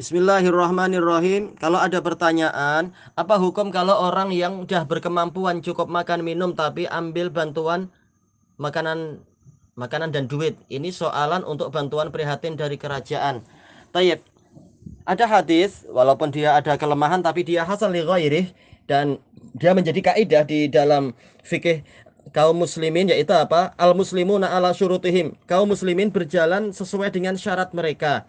Bismillahirrahmanirrahim. Kalau ada pertanyaan, apa hukum kalau orang yang udah berkemampuan cukup makan minum tapi ambil bantuan makanan makanan dan duit? Ini soalan untuk bantuan prihatin dari kerajaan. Tayyib. Ada hadis walaupun dia ada kelemahan tapi dia hasan li ghairih dan dia menjadi kaidah di dalam fikih kaum muslimin yaitu apa? Al muslimuna ala syurutihim. Kaum muslimin berjalan sesuai dengan syarat mereka.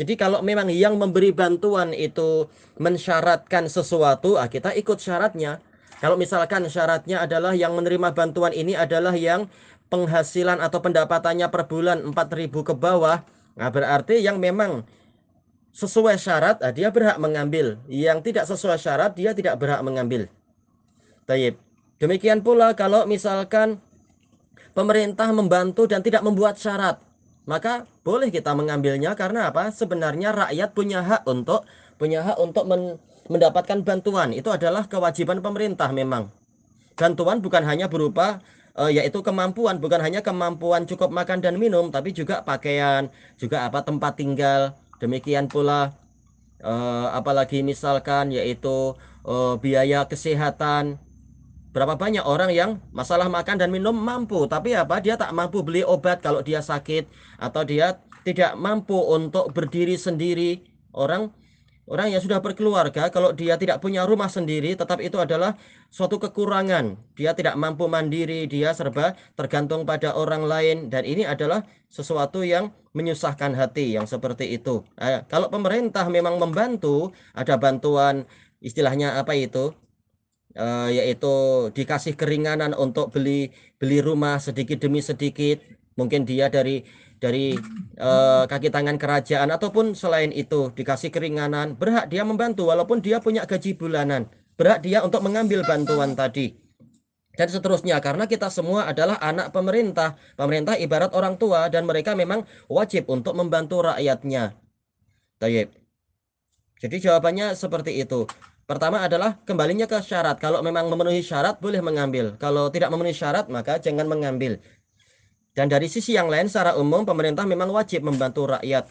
Jadi kalau memang yang memberi bantuan itu mensyaratkan sesuatu, ah kita ikut syaratnya. Kalau misalkan syaratnya adalah yang menerima bantuan ini adalah yang penghasilan atau pendapatannya per bulan 4000 ke bawah, nah berarti yang memang sesuai syarat ah, dia berhak mengambil. Yang tidak sesuai syarat dia tidak berhak mengambil. Taib. Demikian pula kalau misalkan pemerintah membantu dan tidak membuat syarat, maka boleh kita mengambilnya karena apa? Sebenarnya rakyat punya hak untuk punya hak untuk men, mendapatkan bantuan. Itu adalah kewajiban pemerintah memang. Bantuan bukan hanya berupa uh, yaitu kemampuan, bukan hanya kemampuan cukup makan dan minum, tapi juga pakaian, juga apa tempat tinggal. Demikian pula uh, apalagi misalkan yaitu uh, biaya kesehatan, Berapa banyak orang yang masalah makan dan minum mampu, tapi apa? Dia tak mampu beli obat kalau dia sakit atau dia tidak mampu untuk berdiri sendiri. Orang orang yang sudah berkeluarga kalau dia tidak punya rumah sendiri, tetap itu adalah suatu kekurangan. Dia tidak mampu mandiri, dia serba tergantung pada orang lain dan ini adalah sesuatu yang menyusahkan hati yang seperti itu. Nah, kalau pemerintah memang membantu, ada bantuan istilahnya apa itu? Uh, yaitu dikasih keringanan untuk beli beli rumah sedikit demi sedikit. Mungkin dia dari dari uh, kaki tangan kerajaan. Ataupun selain itu dikasih keringanan. Berhak dia membantu walaupun dia punya gaji bulanan. Berhak dia untuk mengambil bantuan tadi. Dan seterusnya karena kita semua adalah anak pemerintah. Pemerintah ibarat orang tua dan mereka memang wajib untuk membantu rakyatnya. Tayyip. Jadi jawabannya seperti itu. Pertama adalah kembalinya ke syarat. Kalau memang memenuhi syarat boleh mengambil. Kalau tidak memenuhi syarat maka jangan mengambil. Dan dari sisi yang lain secara umum pemerintah memang wajib membantu rakyat.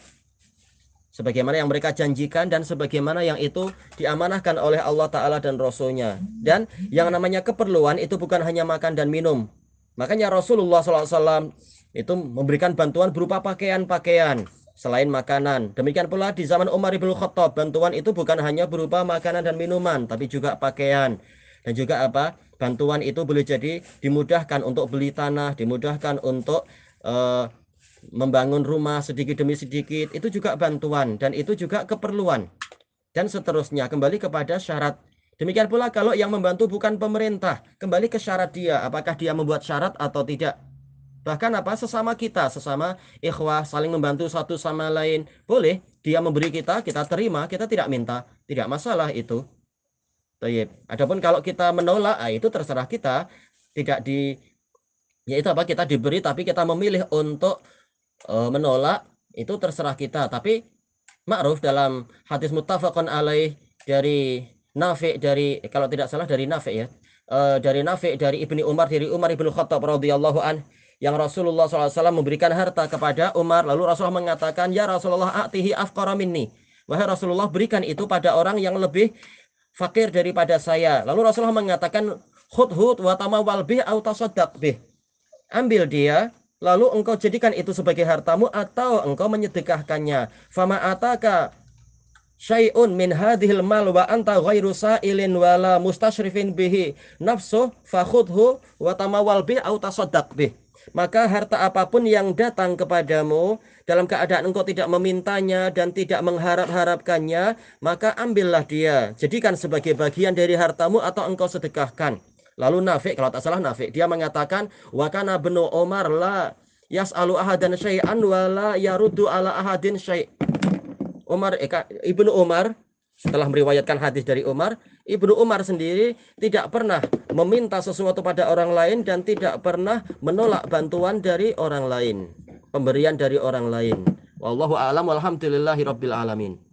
Sebagaimana yang mereka janjikan dan sebagaimana yang itu diamanahkan oleh Allah Ta'ala dan Rasulnya. Dan yang namanya keperluan itu bukan hanya makan dan minum. Makanya Rasulullah SAW itu memberikan bantuan berupa pakaian-pakaian selain makanan. Demikian pula di zaman Umar ibn Khattab, bantuan itu bukan hanya berupa makanan dan minuman, tapi juga pakaian. Dan juga apa? Bantuan itu boleh jadi dimudahkan untuk beli tanah, dimudahkan untuk uh, membangun rumah sedikit demi sedikit. Itu juga bantuan dan itu juga keperluan. Dan seterusnya kembali kepada syarat Demikian pula kalau yang membantu bukan pemerintah, kembali ke syarat dia, apakah dia membuat syarat atau tidak. Bahkan apa sesama kita, sesama ikhwah saling membantu satu sama lain. Boleh dia memberi kita, kita terima, kita tidak minta, tidak masalah itu. Tayyib. Adapun kalau kita menolak, ah, itu terserah kita, tidak di yaitu apa kita diberi tapi kita memilih untuk uh, menolak itu terserah kita. Tapi ma'ruf dalam hadis muttafaqun alaih dari Nafi dari kalau tidak salah dari Nafi ya. Uh, dari Nafi dari Ibni Umar dari Umar Ibnu Khattab radhiyallahu an yang Rasulullah SAW memberikan harta kepada Umar. Lalu Rasulullah mengatakan, Ya Rasulullah atihi afqara minni. Wahai Rasulullah berikan itu pada orang yang lebih fakir daripada saya. Lalu Rasulullah mengatakan, Khudhud wa tamawal bih au bih. Ambil dia, lalu engkau jadikan itu sebagai hartamu atau engkau menyedekahkannya. Fama ataka syai'un min hadhil mal wa anta ghairu sa'ilin wala mustasyrifin bihi nafsu fakhudhu wa tamawal bih au bih maka harta apa pun yang datang kepadamu dalam keadaan engkau tidak memintanya dan tidak mengharap-harapkannya, maka ambillah dia. Jadikan sebagai bagian dari hartamu atau engkau sedekahkan. Lalu Nafik, kalau tak salah Nafik, dia mengatakan, Wakana benu Omar la yas'alu ahadan syai'an wa la yarudu ala ahadin syai' Umar eh, Ibnu Umar setelah meriwayatkan hadis dari Umar, Ibnu Umar sendiri tidak pernah meminta sesuatu pada orang lain dan tidak pernah menolak bantuan dari orang lain, pemberian dari orang lain. Wallahu a'lam walhamdulillahi alamin.